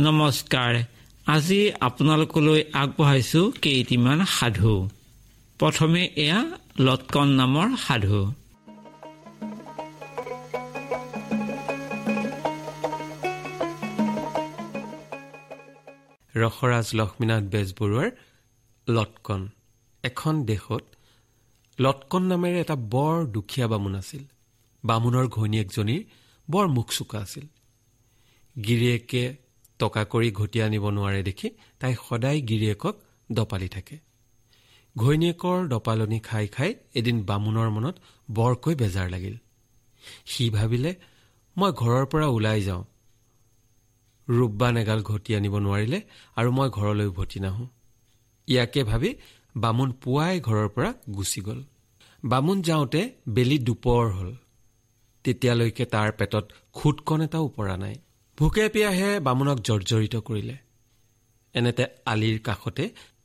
নমস্কাৰ। আজি আপোনালোকলৈ আগবঢ়াইছো কেইটিমান সাধু। প্ৰথমে এয়া লটকন নামৰ সাধু। ৰসৰাজ লক্ষ্মীনাথ বেজবৰুৱাৰ লটকন। এখন দেশত লটকন নামেৰে এটা বৰ দুখীয়া বামুণ আছিল। বামুণৰ ঘৈণীয়েকজনীৰ বৰ মুখ চোকা আছিল। গিৰিয়েকে টকা কৰি ঘটি আনিব নোৱাৰে দেখি তাই সদায় গিৰিয়েকক দপালি থাকে। ঘৈণীয়েকৰ দপালনি খাই খাই এদিন বামুণৰ মনত বৰকৈ বেজাৰ লাগিল। সি ভাবিলে মই ঘৰৰ পৰা ওলাই যাওঁ। ৰূপবান এগাল ঘটি আনিব নোৱাৰিলে আৰু মই ঘৰলৈ উভতি নাহোঁ। ইয়াকে ভাবি বামুণ পুৱাই ঘৰৰ পৰা গুচি গ'ল। বামুণ যাওঁতে বেলি দুপৰ হ'ল। তেতিয়ালৈকে তাৰ পেটত খুটকণ এটাও পৰা নাই। ভোকে পিয়াহে বামুণক জৰ্জৰিত কৰিলে। এনেতে আলিৰ কাষতে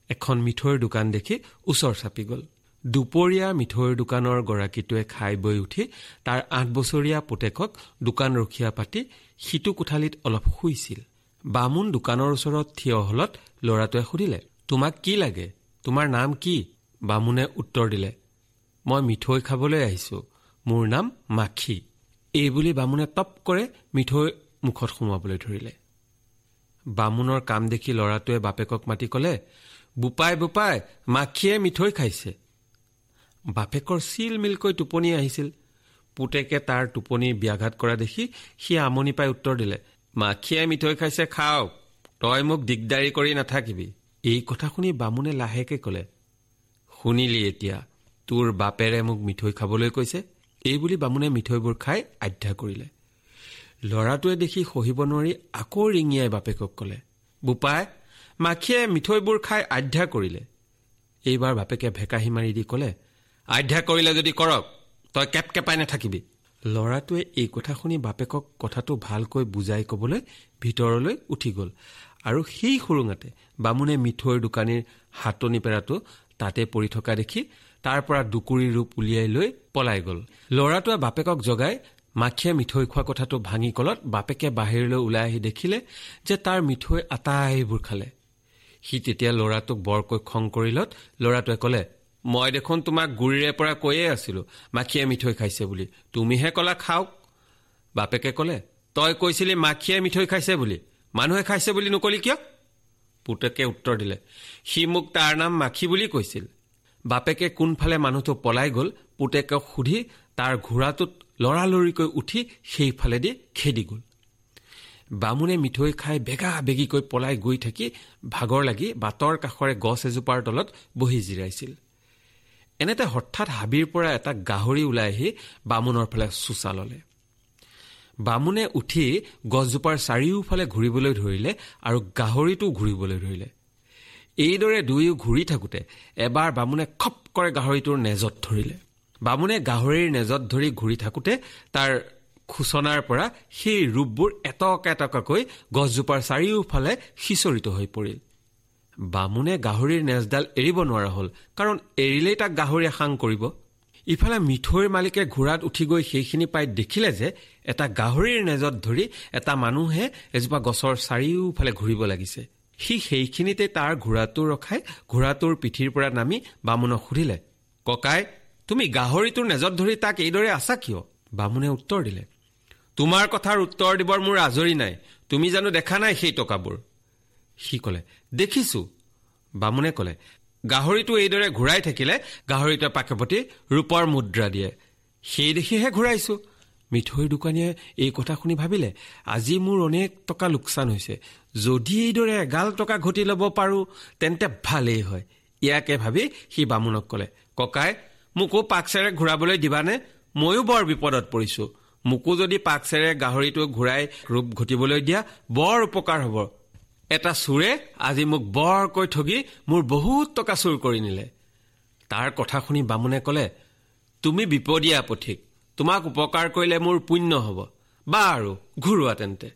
এখন মিঠৈৰ দোকান দেখি ওচৰ চাপি গ'ল। দুপৰীয়া মিঠৈৰ দোকানৰ গৰাকীটোৱে খাই বৈ উঠি তাৰ আঠ বছৰীয়া পুতেকক দোকান ৰখীয়া পাতি সিটো কোঠালিত অলপ শুইছিল। বামুণ দোকানৰ ওচৰত থিয় হলত ল'ৰাটোৱে সুধিলে তোমাক কি লাগে? তোমাৰ নাম কি? বামুণে উত্তৰ দিলে মই মিঠৈ খাবলৈ আহিছো। মোৰ নাম মাখি। এইবুলি বামুণে টপ কৰে মিঠৈ মুখত সোমোৱাবলৈ ধৰিলে। বামুণৰ কাম দেখি ল'ৰাটোৱে বাপেকক মাতি কলে বোপাই বোপাই মাখিয়ে মিঠৈ খাইছে। বাপেকৰ চিল মিলকৈ টোপনি আহিছিল। পুতেকে তাৰ টোপনি ব্যাঘাত কৰা দেখি সি আমনি পাই উত্তৰ দিলে মাখিয়ে মিঠৈ খাইছে খাওক তই মোক দিগদাৰী কৰি নাথাকিবি। এই কথা শুনি বামুণে লাহেকে কলে শুনিলি এতিয়া তোৰ বাপেৰে মোক মিঠৈ খাবলৈ কৈছে? এইবুলি বামুণে মিঠৈবোৰ খাই আধ্যা কৰিলে। ল'ৰাটোৱে দেখি সহিব নোৱাৰি আকৌ ৰিঙিয়াই বাপেকক কলে বোপাই মাখিয়ে মিঠৈবোৰ খাই আধ্যা কৰিলে। এইবাৰ বাপেকে ভেকাহি মাৰি দি কলে আধ্যা কৰিলে যদি কৰক তই কেপ কেপাই নাথাকিবি। ল'ৰাটোৱে এই কথা শুনি বাপেকক কথাটো ভালকৈ বুজাই কবলৈ ভিতৰলৈ উঠি গ'ল আৰু সেই সুৰুঙাতে বামুণে মিঠৈৰ দোকানীৰ হাতনি পেৰাটো তাতে পৰি থকা দেখি তাৰ পৰা দুকুৰি ৰূপ উলিয়াই লৈ পলাই গ'ল। ল'ৰাটোৱে বাপেকক জগাই মাখিয়ে মিঠৈ খোৱা কথাটো ভাঙি কলত বাপেকে বাহিৰলৈ ওলাই আহি দেখিলে যে তাৰ মিঠৈ আটাইবোৰ খালে। সি তেতিয়া ল'ৰাটোক বৰকৈ খং কৰিলত ল'ৰাটোৱে কলে মই দেখোন তোমাক গুৰিৰে পৰা কৈয়ে আছিলো মাখিয়ে মিঠৈ খাইছে বুলি। তুমিহে কলা খাওক। বাপেকে কলে তই কৈছিলি মাখিয়ে মিঠৈ খাইছে বুলি। মানুহে খাইছে বুলি নকলি কিয়? পুতেকে উত্তৰ দিলে সি মোক তাৰ নাম মাখি বুলি কৈছিল। বাপেকে কোনফালে মানুহটো পলাই গ'ল পুতেকক সুধি তাৰ ঘোঁৰাটোত লৰালৰিকৈ উঠি সেইফালেদি খেদি গ'ল। বামুণে মিঠৈ খাই বেগা বেগিকৈ পলাই গৈ থাকি ভাগৰ লাগি বাটৰ কাষৰে গছ এজোপাৰ তলত বহি জিৰাইছিল। এনেতে হঠাৎ হাবিৰ পৰা এটা গাহৰি ওলাই আহি বামুণৰ ফালে চোচা ললে। বামুণে উঠি গছজোপাৰ চাৰিওফালে ঘূৰিবলৈ ধৰিলে আৰু গাহৰিটোও ঘূৰিবলৈ ধৰিলে। এইদৰে দুয়ো ঘূৰি থাকোঁতে এবাৰ বামুণে খপ কৰে গাহৰিটোৰ নেজত ধৰিলে। বামুণে গাহৰিৰ নেজত ধৰি ঘূৰি থাকোঁতে তাৰ খোচনাৰ পৰা সেই ৰূপবোৰ এটকা এটকাকৈ গছজোপাৰ চাৰিওফালে সিঁচৰিত হৈ পৰিল। বামুণে গাহৰিৰ নেজডাল এৰিব নোৱাৰা হ'ল কাৰণ এৰিলেই তাক গাহৰিয়ে সাং কৰিব। ইফালে মিঠৈৰ মালিকে ঘোঁৰাত উঠি গৈ সেইখিনি পাই দেখিলে যে এটা গাহৰিৰ নেজত ধৰি এটা মানুহে এজোপা গছৰ চাৰিওফালে ঘূৰিব লাগিছে। সি সেইখিনিতে তাৰ ঘোঁৰাটো ৰখাই ঘোঁৰাটোৰ পিঠিৰ পৰা নামি বামুণক সুধিলে ককাই তুমি গাহৰিটোৰ নেজত ধৰি তাক এইদৰে আছা কিয়? বামুণে উত্তৰ দিলে তোমাৰ কথাৰ উত্তৰ দিবৰ মোৰ আজৰি নাই। তুমি জানো দেখা নাই সেই টকাবোৰ? সি কলে দেখিছো। বামুণে কলে গাহৰিটো এইদৰে ঘূৰাই থাকিলে গাহৰিটোৱে পাকেপতি ৰূপৰ মুদ্ৰা দিয়ে। সেই দেখিহে ঘূৰাইছো। মিঠৈৰ দোকানীয়ে এই কথা শুনি ভাবিলে আজি মোৰ অনেক টকা লোকচান হৈছে। যদি এইদৰে এগাল টকা ঘটি ল'ব পাৰো তেন্তে ভালেই হয়। ইয়াকে ভাবি সি বামুণক কলে ককাই মোকো পাকচেৰে ঘূৰাবলৈ দিবানে? ময়ো বৰ বিপদত পৰিছো। মোকো যদি পাকচেৰে গাহৰিটো ঘূৰাই ৰূপ ঘটিবলৈ দিয়া বৰ উপকাৰ হ'ব। এটা চোৰে আজি মোক বৰকৈ ঠগি মোৰ বহুত টকা চুৰ কৰি নিলে। তাৰ কথা শুনি বামুণে কলে তুমি বিপদীয়া পথিক তোমাক উপকাৰ কৰিলে মোৰ পুণ্য হ'ব। বা আৰু ঘূৰোৱা তেন্তে।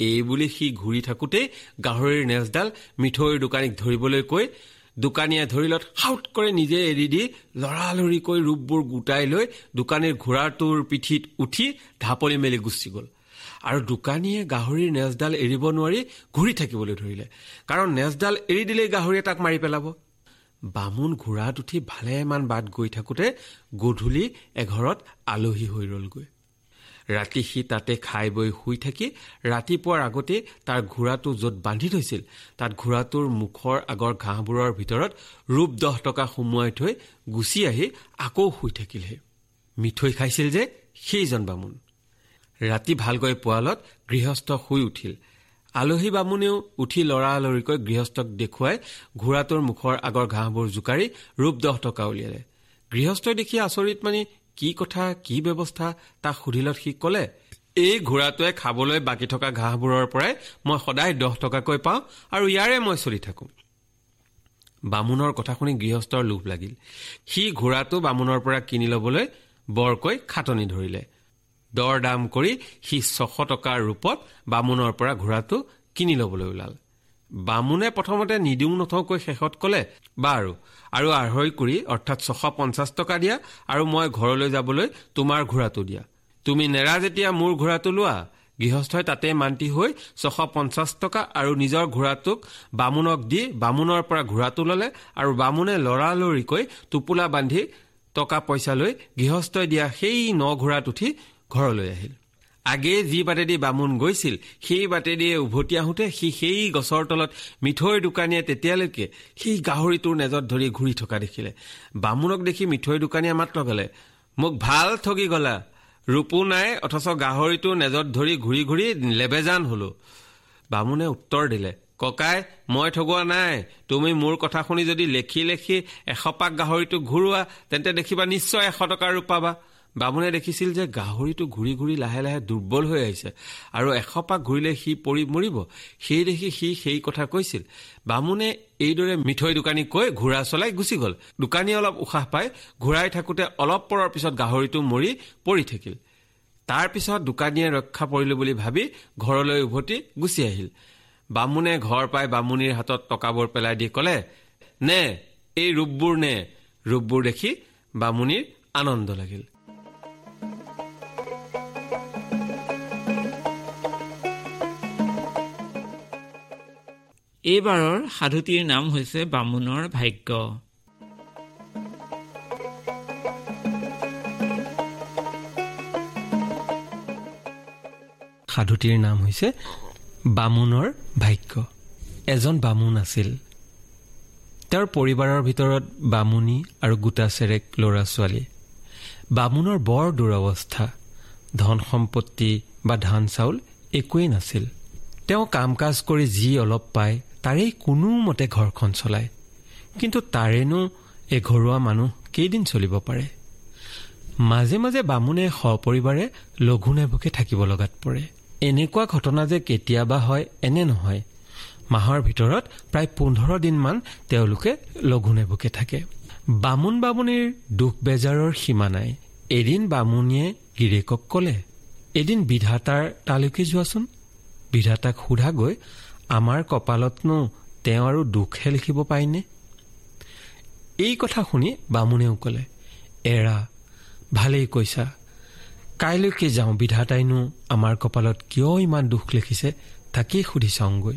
এই বুলি সি ঘূৰি থাকোঁতেই গাহৰিৰ নেজডাল মিঠৈৰ দোকানীক ধৰিবলৈ কৈ দোকানীয়ে ধৰিলত সাউট কৰি নিজে এৰি দি লৰালৰিকৈ ৰূপবোৰ গোটাই লৈ দোকানীৰ ঘোঁৰাটোৰ পিঠিত উঠি ঢাপলি মেলি গুচি গ'ল। আৰু দোকানীয়ে গাহৰিৰ নেজডাল এৰিব নোৱাৰি ঘূৰি থাকিবলৈ ধৰিলে। কাৰণ নেজডাল এৰি দিলেই গাহৰিয়ে তাক মাৰি পেলাব। বামুণ ঘোঁৰাত উঠি ভালেমান বাট গৈ থাকোঁতে গধূলি এঘৰত আলহী হৈ ৰলগৈ। ৰাতি সি তাতে খাই বৈ শুই থাকি ৰাতিপুৱাৰ আগতেই তাৰ ঘোঁৰাটো য'ত বান্ধি থৈছিল তাত ঘোঁৰাটোৰ মুখৰ আগৰ ঘাঁহবোৰৰ ভিতৰত ৰূপ দহ টকা সুমুৱাই থৈ গুচি আহি আকৌ শুই থাকিলহে। মিঠৈ খাইছিল যে সেইজন বামুণ। ৰাতি ভালকৈ পোৱালত গৃহস্থ শুই উঠিল। আলহী বামুণেও উঠি লৰালৰিকৈ গৃহস্থক দেখুৱাই ঘোঁৰাটোৰ মুখৰ আগৰ ঘাঁহবোৰ জোকাৰি ৰূপ দহ টকা উলিয়ালে। গৃহস্থই দেখি আচৰিত মানি কি কথা কি ব্যৱস্থা তাক সুধিলত সি কলে এই ঘোঁৰাটোৱে খাবলৈ বাকী থকা ঘাঁহবোৰৰ পৰাই মই সদায় দহ টকাকৈ পাওঁ আৰু ইয়াৰে মই চলি থাকো। বামুণৰ কথা শুনি গৃহস্থৰ লোভ লাগিল। সি ঘোঁৰাটো বামুণৰ পৰা কিনি ল'বলৈ বৰকৈ খাটনি ধৰিলে। দৰ দাম কৰি সি ছশ টকাৰ ৰূপত বামুণৰ পৰা ঘোঁৰাটো কিনি ল'বলৈ ওলাল। বামুণে প্ৰথমতে নিদিওঁ নথওঁকৈ শেষত কলে বাৰু আৰু আঢ়ৈ কৰি অৰ্থাৎ ছশ পঞ্চাছ টকা দিয়া আৰু মই ঘৰলৈ যাবলৈ তোমাৰ ঘোঁৰাটো দিয়া। তুমি নেৰা যেতিয়া মোৰ ঘোঁৰাটো লোৱা গৃহস্থই তাতে মান্তি হৈ ছশ পঞ্চাছ টকা আৰু নিজৰ ঘোঁৰাটোক বামুণক দি বামুণৰ পৰা ঘোঁৰাটো ল'লে আৰু বামুণে লৰালৰিকৈ টোপোলা বান্ধি টকা পইচা লৈ গৃহস্থই দিয়া সেই ন ঘোঁৰাত উঠি ঘৰলৈ আহিল। আগেয়ে যি বাটেদি বামুণ গৈছিল সেই বাটেদিয়ে উভতি আহোঁতে সি সেই গছৰ তলত মিঠৈৰ দোকানীয়ে তেতিয়ালৈকে সেই গাহৰিটোৰ নেজত ধৰি ঘূৰি থকা দেখিলে। বামুণক দেখি মিঠৈৰ দোকানীয়ে মাত লগালে মোক ভাল ঠগি গলা। ৰূপো নাই অথচ গাহৰিটো নেজত ধৰি ঘূৰি ঘূৰি লেবেজান হলো। বামুণে উত্তৰ দিলে ককাই মই ঠগোৱা নাই। তুমি মোৰ কথা শুনি যদি লেখি লেখি এশপাক গাহৰিটো ঘূৰোৱা তেন্তে দেখিবা নিশ্চয় এশ টকা ৰূপ পাবা। বামুণে দেখিছিল যে গাহৰিটো ঘূৰি ঘূৰি লাহে লাহে দুৰ্বল হৈ আহিছে আৰু এশপাক ঘূৰিলে সি পৰি মৰিব। সেই দেখি সি সেই কথা কৈছিল। বামুণে এইদৰে মিঠৈ দোকানী কৈ ঘোঁৰা চলাই গুচি গ'ল। দোকানীয়ে অলপ উশাহ পাই ঘূৰাই থাকোঁতে অলপ পৰৰ পিছত গাহৰিটো মৰি পৰি থাকিল। তাৰ পিছত দোকানীয়ে ৰক্ষা পৰিলো বুলি ভাবি ঘৰলৈ উভতি গুচি আহিল। বামুণে ঘৰ পাই বামুণীৰ হাতত টকাবোৰ পেলাই দি কলে নে এই ৰূপবোৰ নে? ৰূপবোৰ দেখি বামুণীৰ আনন্দ লাগিল। এইবাৰৰ সাধুটিৰ নাম হৈছে বামুণৰ ভাগ্য। সাধুটিৰ নাম হৈছে বামুণৰ ভাগ্য। এজন বামুণ আছিল। তেওঁৰ পৰিবাৰৰ ভিতৰত বামুণী আৰু গোটা চেৰেক ল'ৰা ছোৱালী বামুণৰ বৰ দুৰৱস্থা ধন সম্পত্তি বা ধান চাউল একোৱেই নাছিল। তেওঁ কাম কাজ কৰি যি অলপ পায় তাৰেই কোনোমতে ঘৰখন চলায়। কিন্তু তাৰেনো এই ঘৰুৱা মানুহ কেইদিন চলিব পাৰে? মাজে মাজে বামুণে সপৰিবাৰে লঘু নেভোকে থাকিব লগাত পৰে। এনেকুৱা ঘটনা যে কেতিয়াবা হয় এনে নহয়। মাহৰ ভিতৰত প্ৰায় পোন্ধৰ দিনমান তেওঁলোকে লঘু নেভোকে থাকে। বামুণ বামুণীৰ দুখ বেজাৰৰ সীমা নাই। এদিন বামুণীয়ে গিৰিয়েকক কলে এদিন বিধাতাৰ তালৈকে যোৱাচোন। বিধাতাক সোধাগৈ আমাৰ কপালতনো তেওঁ আৰু দুখহে লিখিব পায়নে এই কথা শুনি বামুণেও কলে এৰা ভালেই কৈছা। কাইলৈকে যাওঁ বিধাতাইনো আমাৰ কপালত কিয় ইমান দুখ লিখিছে তাকেই সুধি চাওঁগৈ।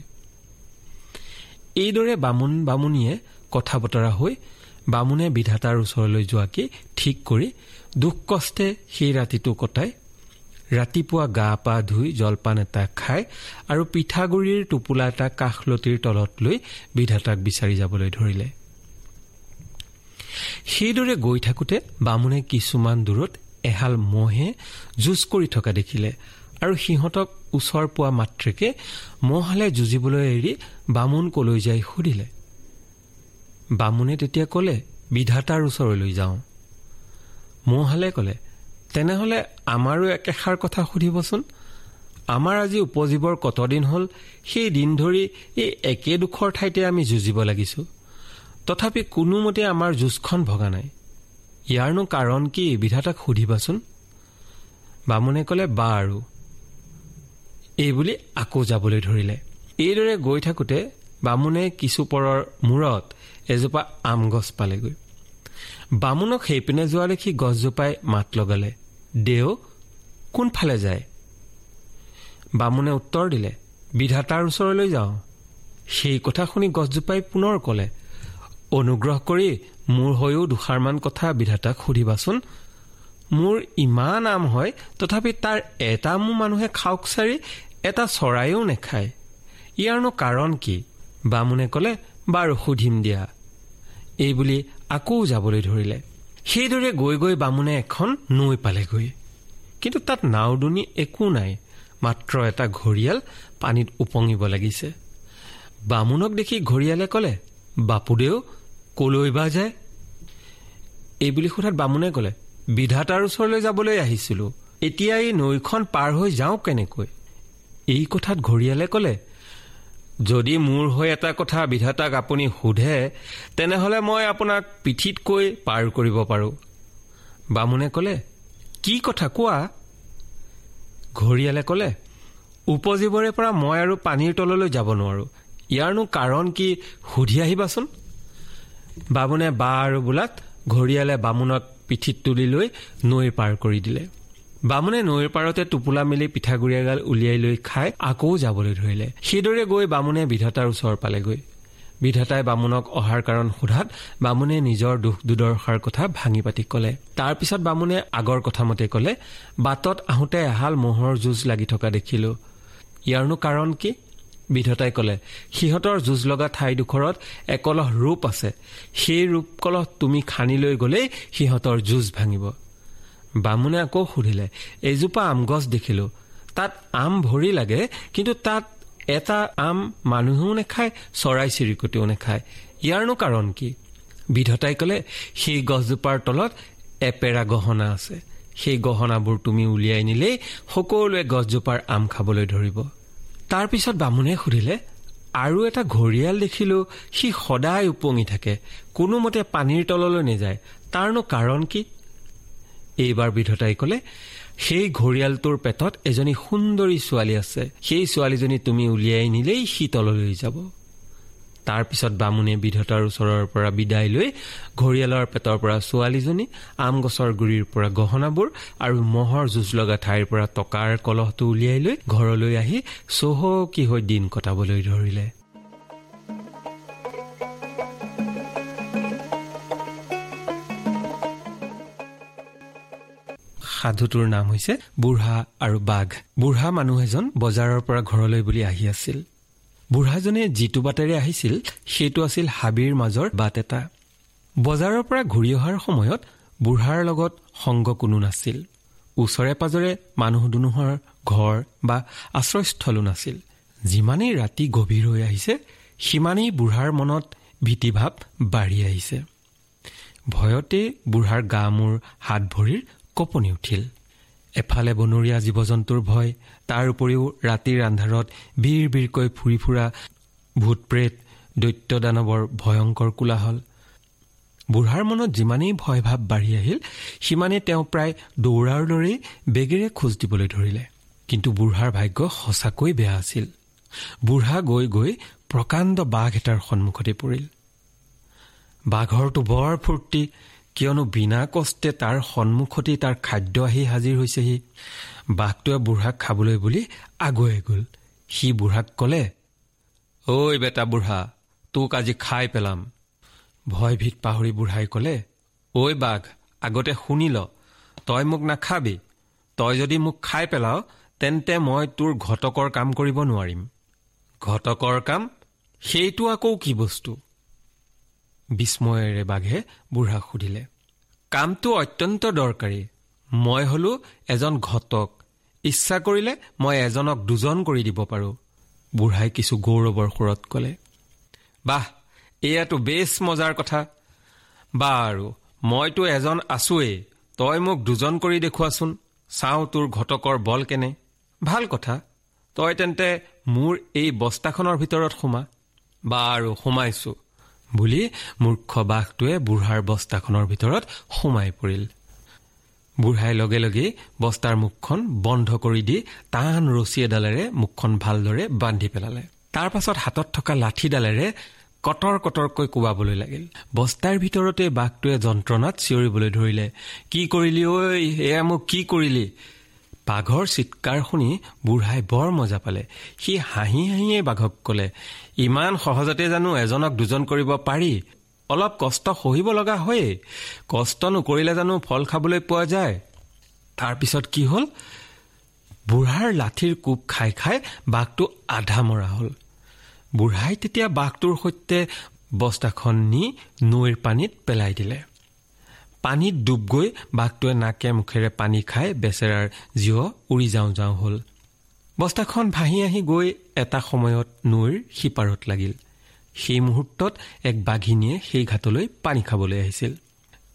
এইদৰে বামুণ বামুণীয়ে কথা বতৰা হৈ বামুণে বিধাতাৰ ওচৰলৈ যোৱাকে ঠিক কৰি দুখ কষ্টে সেই ৰাতিটো কটাই ৰাতিপুৱা গা পা ধুই জলপান এটা খাই আৰু পিঠাগুৰিৰ টোপোলা এটা কাষলতিৰ তলত লৈ বিধাতাক বিচাৰি যাবলৈ ধৰিলে। সেইদৰে গৈ থাকোঁতে বামুণে কিছুমান দূৰত এহাল মহে যুঁজ কৰি থকা দেখিলে আৰু সিহঁতক ওচৰ পোৱা মাত্ৰকে মহহালে যুঁজিবলৈ এৰি বামুণ কলৈ যাই সুধিলে। বামুণে তেতিয়া কলে বিধাতাৰ ওচৰলৈ যাওঁ। মৌহালে কলে তেনেহ'লে আমাৰো একেষাৰ কথা সুধিবচোন। আমাৰ আজি উপজীৱৰ কতদিন হ'ল সেই দিন ধৰি এই একেডোখৰ ঠাইতে আমি যুঁজিব লাগিছোঁ। তথাপি কোনোমতে আমাৰ যুঁজখন ভগা নাই। ইয়াৰনো কাৰণ কি বিধাতাক সুধিবাচোন? বামুণে ক'লে বা আৰু। এইবুলি আকৌ যাবলৈ ধৰিলে। এইদৰে গৈ থাকোঁতে বামুণে কিছু পৰৰ মূৰত এজোপা আম গছ পালেগৈ। বামুণক সেইপিনে যোৱা দেখি গছজোপাই মাত লগালে। দেও কোনফালে যায়? বামুণে উত্তৰ দিলে বিধাতাৰ ওচৰলৈ যাওঁ। সেই কথা শুনি গছজোপাই পুনৰ ক'লে অনুগ্ৰহ কৰি মোৰ হৈও দুষাৰমান কথা বিধাতাক সুধিবাচোন। মোৰ ইমান আম হয় তথাপি তাৰ এটা মোৰ মানুহে খাওক চাৰি এটা চৰাইও নেখায়। ইয়াৰনো কাৰণ কি? বামুণে ক'লে বাৰু সুধিম দিয়া। এইবুলি আকৌ যাবলৈ ধৰিলে। সেইদৰে গৈ গৈ বামুণে এখন নৈ পালেগৈ। কিন্তু তাত নাওদনি একো নাই মাত্ৰ এটা ঘৰিয়াল পানীত উপঙিব লাগিছে। বামুণক দেখি ঘৰিয়ালে ক'লে বাপুদেউ কলৈ বা যায়? এইবুলি সোধাত বামুণে ক'লে বিধাতাৰ ওচৰলৈ যাবলৈ আহিছিলো। এতিয়া এই নৈখন পাৰ হৈ যাওঁ কেনেকৈ? এই কথাত ঘৰিয়ালে ক'লে যদি মোৰ হৈ এটা কথা বিধাতাক আপুনি সোধে তেনেহ'লে মই আপোনাক পিঠিত কৈ পাৰ কৰিব পাৰোঁ। বামুণে ক'লে কি কথা কোৱা? ঘৰিয়ালে ক'লে উপজীৱৰে পৰা মই আৰু পানীৰ তললৈ যাব নোৱাৰোঁ। ইয়াৰনো কাৰণ কি সুধি আহিবাচোন? বামুণে বা আৰু বোলাত ঘৰিয়ালে বামুণক পিঠিত তুলি লৈ নৈ পাৰ কৰি দিলে। বামুণে নৈৰ পাৰতে টোপোলা মেলি পিঠাগুৰি এগাল উলিয়াই লৈ খাই আকৌ যাবলৈ ধৰিলে। সেইদৰে গৈ বামুণে বিধাতাৰ ওচৰ পালেগৈ। বিধাতাই বামুণক অহাৰ কাৰণ সোধাত বামুণে নিজৰ দুখ দুদৰ্শাৰ কথা ভাঙি পাতি কলে। তাৰ পিছত বামুণে আগৰ কথামতে কলে বাটত আহোঁতে এহাল মহৰ যুঁজ লাগি থকা দেখিলো। ইয়াৰনো কাৰণ কি? বিধতাই কলে সিহঁতৰ যুঁজ লগা ঠাইডোখৰত একলহ ৰূপ আছে। সেই ৰূপ কলহ তুমি খানি লৈ গলেই সিহঁতৰ যুঁজ ভাঙিব। বামুণে আকৌ সুধিলে এজোপা আম গছ দেখিলো। তাত আম ভৰি লাগে কিন্তু তাত এটা আম মানুহেও নেখায় চৰাই চিৰিকটিও নেখায়। ইয়াৰনো কাৰণ কি? বিধতাই কলে সেই গছজোপাৰ তলত এপেৰা গহনা আছে। সেই গহনাবোৰ তুমি উলিয়াই নিলেই সকলোৱে গছজোপাৰ আম খাবলৈ ধৰিব। তাৰ পিছত বামুণে সুধিলে আৰু এটা ঘৰিয়াল দেখিলো সি সদায় উপঙি থাকে। কোনোমতে পানীৰ তললৈ নেযায়। তাৰনো কাৰণ কি? এইবাৰ বিধতাই কলে সেই ঘৰিয়ালটোৰ পেটত এজনী সুন্দৰী ছোৱালী আছে। সেই ছোৱালীজনী তুমি উলিয়াই নিলেই সি তললৈ যাব। তাৰ পিছত বামুণে বিধতাৰ ওচৰৰ পৰা বিদায় লৈ ঘৰিয়ালৰ পেটৰ পৰা ছোৱালীজনী আম গছৰ গুৰিৰ পৰা গহনাবোৰ আৰু মহৰ যুঁজ লগা ঠাইৰ পৰা টকাৰ কলহটো উলিয়াই লৈ ঘৰলৈ আহি চহকী হৈ দিন কটাবলৈ ধৰিলে। সাধুটোৰ নাম হৈছে বুঢ়া আৰু বাঘ। বুঢ়া মানুহ এজন বজাৰৰ পৰা ঘৰলৈ বুলি আহি আছিল। বুঢ়াজনে যিটো বাটেৰে আহিছিল সেইটো আছিল হাবিৰ মাজৰ বাট এটা। বজাৰৰ পৰা ঘূৰি অহাৰ সময়ত বুঢ়াৰ লগত সংগ কোনো নাছিল। ওচৰে পাজৰে মানুহ দুনুহৰ ঘৰ বা আশ্ৰয়স্থলো নাছিল। যিমানেই ৰাতি গভীৰ হৈ আহিছে সিমানেই বুঢ়াৰ মনত ভীতিভাৱ বাঢ়ি আহিছে। ভয়তে বুঢ়াৰ গা মূৰ হাত ভৰিৰ কঁপনি উঠিল। এফালে বনৰীয়া জীৱ জন্তুৰ ভয় তাৰ উপৰিও ৰাতিৰ আন্ধাৰত বীৰ বীৰকৈ ফুৰি ফুৰা ভূত প্ৰেত দৈত্য দানৱৰ ভয়ংকৰ কোলাহল। বুঢ়াৰ মনত যিমানেই ভয় ভাৱ বাঢ়ি আহিল সিমানেই তেওঁ প্ৰায় দৌৰাৰ দৰেই বেগেৰে খোজ দিবলৈ ধৰিলে। কিন্তু বুঢ়াৰ ভাগ্য সঁচাকৈ বেয়া আছিল। বুঢ়া গৈ গৈ প্ৰকাণ্ড বাঘ এটাৰ সন্মুখতে পৰিল। বাঘৰটো বৰ ফূৰ্তি কিয়নো বিনা কষ্টে তাৰ সন্মুখতেই তাৰ খাদ্য আহি হাজিৰ হৈছেহি। বাঘটোৱে বুঢ়াক খাবলৈ বুলি আগুৱাই গ'ল। সি বুঢ়াক ক'লে ঐ বেটা বুঢ়া তোক আজি খাই পেলাম। ভয়ভীত পাহৰি বুঢ়াই ক'লে ঐ বাঘ আগতে শুনি ল তই মোক নাখাবি। তই যদি মোক খাই পেলাও তেন্তে মই তোৰ ঘটকৰ কাম কৰিব নোৱাৰিম। ঘটকৰ কাম? সেইটো আকৌ কি বস্তু? বিস্ময়েৰে বাঘে বুঢ়াক সুধিলে কামটো অত্যন্ত দৰকাৰী। মই হলো এজন ঘটক। ইচ্ছা কৰিলে মই এজনক দুজন কৰি দিব পাৰোঁ। বুঢ়াই কিছু গৌৰৱৰ সুৰত ক'লে বাহ এয়াতো বেছ মজাৰ কথা। বাৰু মইতো এজন আছোৱেই। তই মোক দুজন কৰি দেখুৱাচোন। চাওঁ তোৰ ঘটকৰ বল কেনে। ভাল কথা। তই তেন্তে মোৰ এই বস্তাখনৰ ভিতৰত সোমা। বাৰু সোমাইছো। বুলি মূৰ্খ বাঘটোৱে বুঢ়াৰ বস্তাখনৰ ভিতৰত সোমাই পৰিল। বুঢ়াই লগে লগেই বস্তাৰ মুখখন বন্ধ কৰি দি টান ৰছী এডালেৰে মুখখন ভালদৰে বান্ধি পেলালে। তাৰ পাছত হাতত থকা লাঠিডালেৰে কটৰ কটৰকৈ কোবাবলৈ লাগিল। বস্তাৰ ভিতৰতে বাঘটোৱে যন্ত্ৰণাত চিঞৰিবলৈ ধৰিলে কি কৰিলি ঐ? এয়া মোক কি কৰিলি? বাঘৰ চিৎকাৰ শুনি বুঢ়াই বৰ মজা পালে। সি হাঁহি হাঁহিয়ে বাঘক কলে ইমান সহজতে জানো এজনক দুজন কৰিব পাৰি। অলপ কষ্ট সহিব লগা হয়েই। কষ্ট নকৰিলে জানো ফল খাবলৈ পোৱা যায়। তাৰপিছত কি হ'ল? বুঢ়াৰ লাঠিৰ কোব খাই খাই বাঘটো আধা মৰা হ'ল। বুঢ়াই তেতিয়া বাঘটোৰ সৈতে বস্তাখন নি নৈৰ পানীত পেলাই দিলে। পানীত ডুব গৈ বাঘটোৱে নাকে মুখেৰে পানী খাই বেচেৰাৰ জীৱ উৰি যাওঁ যাওঁ হ'ল। বস্তাখন ভাহি আহি গৈ এটা সময়ত নৈৰ সিপাৰত লাগিল। সেই মুহূৰ্তত এক বাঘিনীয়ে সেই ঘাটলৈ পানী খাবলৈ আহিছিল।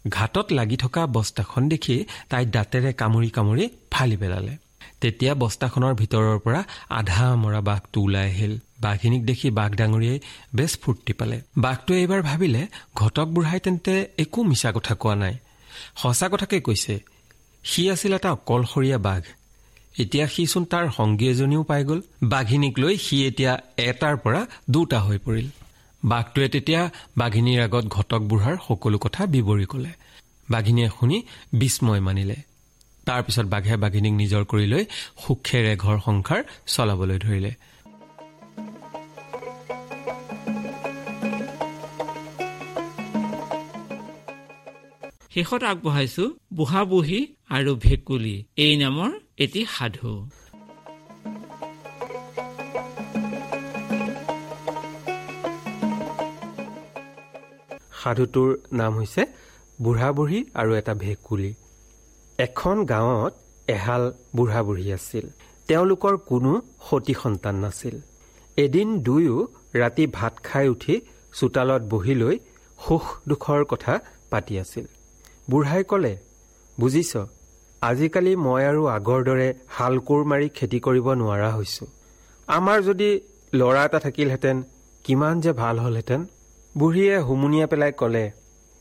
ঘাটত লাগি থকা বস্তাখন দেখি তাই দাঁতেৰে কামুৰি কামুৰি ফালি পেলালে। তেতিয়া বস্তাখনৰ ভিতৰৰ পৰা আধা মৰা বাঘটো ওলাই আহিল। বাঘিনীক দেখি বাঘ ডাঙৰীয়াই বেছ ফূৰ্তি পালে। বাঘটোৱে এইবাৰ ভাবিলে ঘটক বুঢ়াই তেন্তে একো মিছা কথা কোৱা নাই। সঁচা কথাকে কৈছে সি আছিল এটা অকলশৰীয়া বাঘ। এতিয়া সিচোন তাৰ সংগী এজনীও পাই গ'ল। বাঘিনীক লৈ সি এতিয়া এটাৰ পৰা দুটা হৈ পৰিল। বাঘটোৱে তেতিয়া বাঘিনীৰ আগত ঘটক বুঢ়াৰ সকলো কথা বিৱৰি কলে। বাঘিনীয়ে শুনি বিস্ময় মানিলে। তাৰ পিছত বাঘে বাঘিনীক নিজৰ কৰি লৈ সুখেৰে ঘৰ সংসাৰ চলাবলৈ ধৰিলে। শেষত আগবঢ়াইছো বুঢ়া বুঢ়ী আৰু ভেকুলী। এই নামৰ এটি সাধু। সাধুটোৰ নাম হৈছে বুঢ়া বুঢ়ী আৰু এটা ভেকুলী। এখন গাঁৱত এহাল বুঢ়া বুঢ়ী আছিল। তেওঁলোকৰ কোনো সতী সন্তান নাছিল। এদিন দুয়ো ৰাতি ভাত খাই উঠি চোতালত বহি লৈ সুখ দুখৰ কথা পাতি আছিল। বুঢ়াই ক'লে বুজিছ আজিকালি মই আৰু আগৰ দৰে হাল কোৰ মাৰি খেতি কৰিব নোৱাৰা হৈছো। আমাৰ যদি ল'ৰা এটা থাকিলহেঁতেন কিমান যে ভাল হ'লহেঁতেন। বুঢ়ীয়ে হুমুনিয়াই পেলাই ক'লে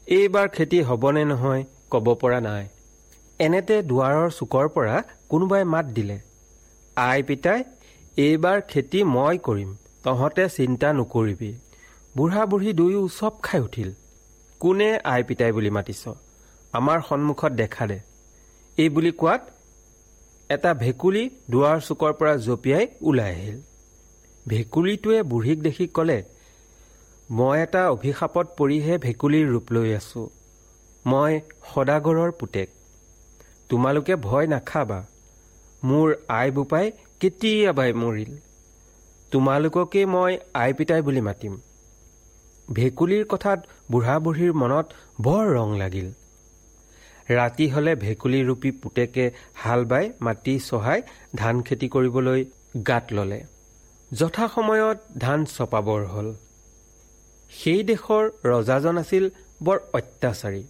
এইবাৰ খেতি হ'বনে নহয় ক'ব পৰা নাই। এনেতে দুৱাৰৰ চুকৰ পৰা কোনোবাই মাত দিলে। আই পিতাই এইবাৰ খেতি মই কৰিম তহঁতে চিন্তা নকৰিবি। বুঢ়া বুঢ়ী দুয়ো চব খাই উঠিল। কোনে আই পিতাই বুলি মাতিছ? আমাৰ সন্মুখত দেখা দে এই বুলি কোৱাত এটা ভেকুলী দুৱাৰ চুকৰ পৰা জঁপিয়াই ওলাই আহিল। ভেকুলীটোৱে বুঢ়ীক দেখি ক'লে মই এটা অভিশাপত পৰিহে ভেকুলীৰ ৰূপ লৈ আছো। মই সদাগৰৰ পুতেক। তোমালোকে ভয় নাখাবা। মোৰ আই বোপাই কেতিয়াবাই মৰিল? তোমালোককে মই আই পিতাই বুলি মাতিম। ভেকুলীৰ কথাত বুঢ়া বুঢ়ীৰ মনত বৰ ৰং লাগিল। ৰাতি হলে ভেকুলী ৰূপী পুতেকে হাল বাই মাটি চহাই ধান খেতি কৰিবলৈ গাত ললে। যথাসময়ত ধান চপাবৰ হ'ল। সেই দেশৰ ৰজাজন আছিল বৰ অত্যাচাৰী।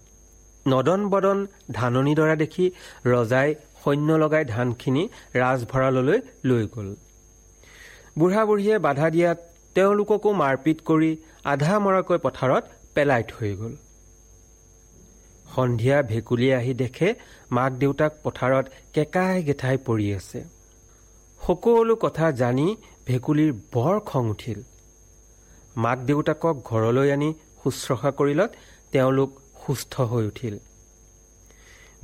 নদন বদন ধাননি দৰা দেখি ৰজাই সৈন্য লগাই ধানখিনি ৰাজভঁৰাললৈ লৈ গ'ল। বুঢ়া বুঢ়ীয়ে বাধা দিয়াত তেওঁলোককো মাৰপিট কৰি আধা মৰাকৈ পথাৰত পেলাই থৈ গ'ল। সন্ধিয়া ভেকুলীয়ে আহি দেখে মাক দেউতাক পথাৰত কেকাই গেঠাই পৰি আছে। সকলো কথা জানি ভেকুলীৰ বৰ খং উঠিল। মাক দেউতাকক ঘৰলৈ আনি শুশ্ৰূষা কৰিলত তেওঁলোক সুস্থ হৈ উঠিল।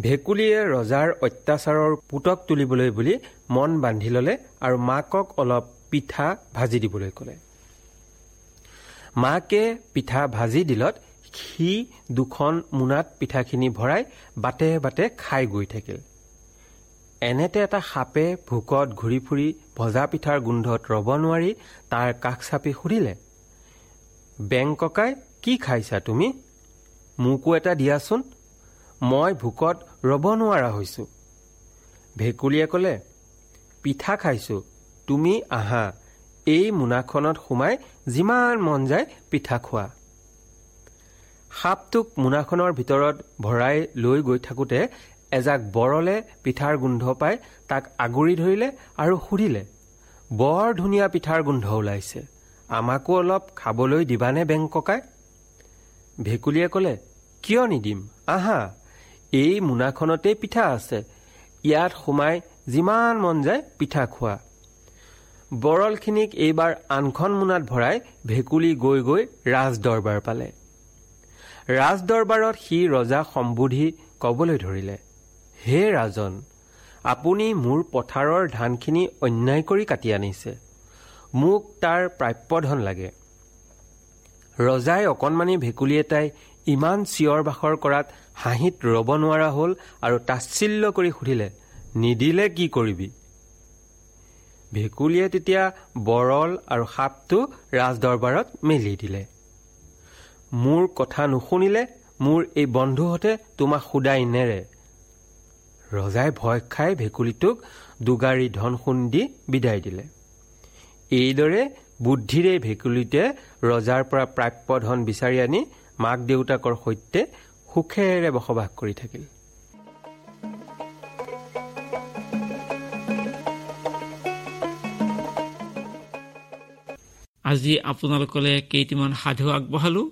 ভেকুলীয়ে ৰজাৰ অত্যাচাৰৰ পুতক তুলিবলৈ বুলি মন বান্ধি ল'লে আৰু মাকক অলপ পিঠা ভাজি দিবলৈ ক'লে। মাকে পিঠা ভাজি দিলত সি দুখন মোনাত পিঠাখিনি ভৰাই বাটে বাটে খাই গৈ থাকিল। এনেতে এটা সাপে ভোকত ঘূৰি ফুৰি ভজা পিঠাৰ গোন্ধত ৰ'ব নোৱাৰি তাৰ কাষ চাপি সুধিলে বেং ককাই কি খাইছা তুমি? মোকো এটা দিয়াচোন। মই ভোকত ৰ'ব নোৱাৰা হৈছো। ভেকুলীয়ে ক'লে পিঠা খাইছো তুমি আহা। এই মোনাখনত সোমাই যিমান মন যায় পিঠা খোৱা। সাপটোক মোনাখনৰ ভিতৰত ভৰাই লৈ গৈ থাকোঁতে এজাক বৰলে পিঠাৰ গোন্ধ পাই তাক আগুৰি ধৰিলে আৰু সুধিলে বৰ ধুনীয়া পিঠাৰ গোন্ধ ওলাইছে। আমাকো অলপ খাবলৈ দিবানে বেং ককাই ভেকুলীয়ে ক'লে কিয় নিদিম? আহা এই মোনাখনতেই পিঠা আছে। ইয়াত সোমাই যিমান মন যায় পিঠা খোৱা। বৰলখিনিক এইবাৰ আনখন মোনাত ভৰাই ভেকুলী গৈ গৈ ৰাজ দৰবাৰ পালে। ৰাজ দৰবাৰত সি ৰজাক সম্বোধি কবলৈ ধৰিলে হে ৰাজন আপুনি মোৰ পথাৰৰ ধানখিনি অন্যায় কৰি কাটি আনিছে। মোক তাৰ প্ৰাপ্যধন লাগে। ৰজাই অকণমানি ভেকুলী এটাই ইমান চিঞৰ বাখৰ কৰাত হাঁহিত ৰ'ব নোৱাৰা হ'ল আৰু তাচ্ছিল্য কৰি সুধিলে নিদিলে কি কৰিবি? ভেকুলীয়ে তেতিয়া বৰল আৰু সাপটো ৰাজদৰবাৰত মেলি দিলে। মোৰ কথা নুশুনিলে মোৰ এই বন্ধুহঁতে তোমাক সোধাই নেৰে। ৰজাই ভয় খাই ভেকুলীটোক দুগাৰী ধন সোণ দি বিদায় দিলে। এইদৰে বুদ্ধিৰে ভেকুলীটোৱে ৰজাৰ পৰা প্ৰাপ্য ধন বিচাৰি আনি মাক দেউতাকৰ সৈতে সুখেৰে বসবাস কৰি থাকিল। আজি আপোনালোকলৈ কেইটিমান সাধু আগবঢ়ালো।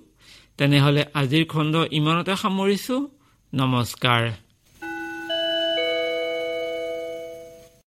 তেনেহলে আজিৰ খণ্ড ইমানতে সামৰিছো। নমস্কাৰ।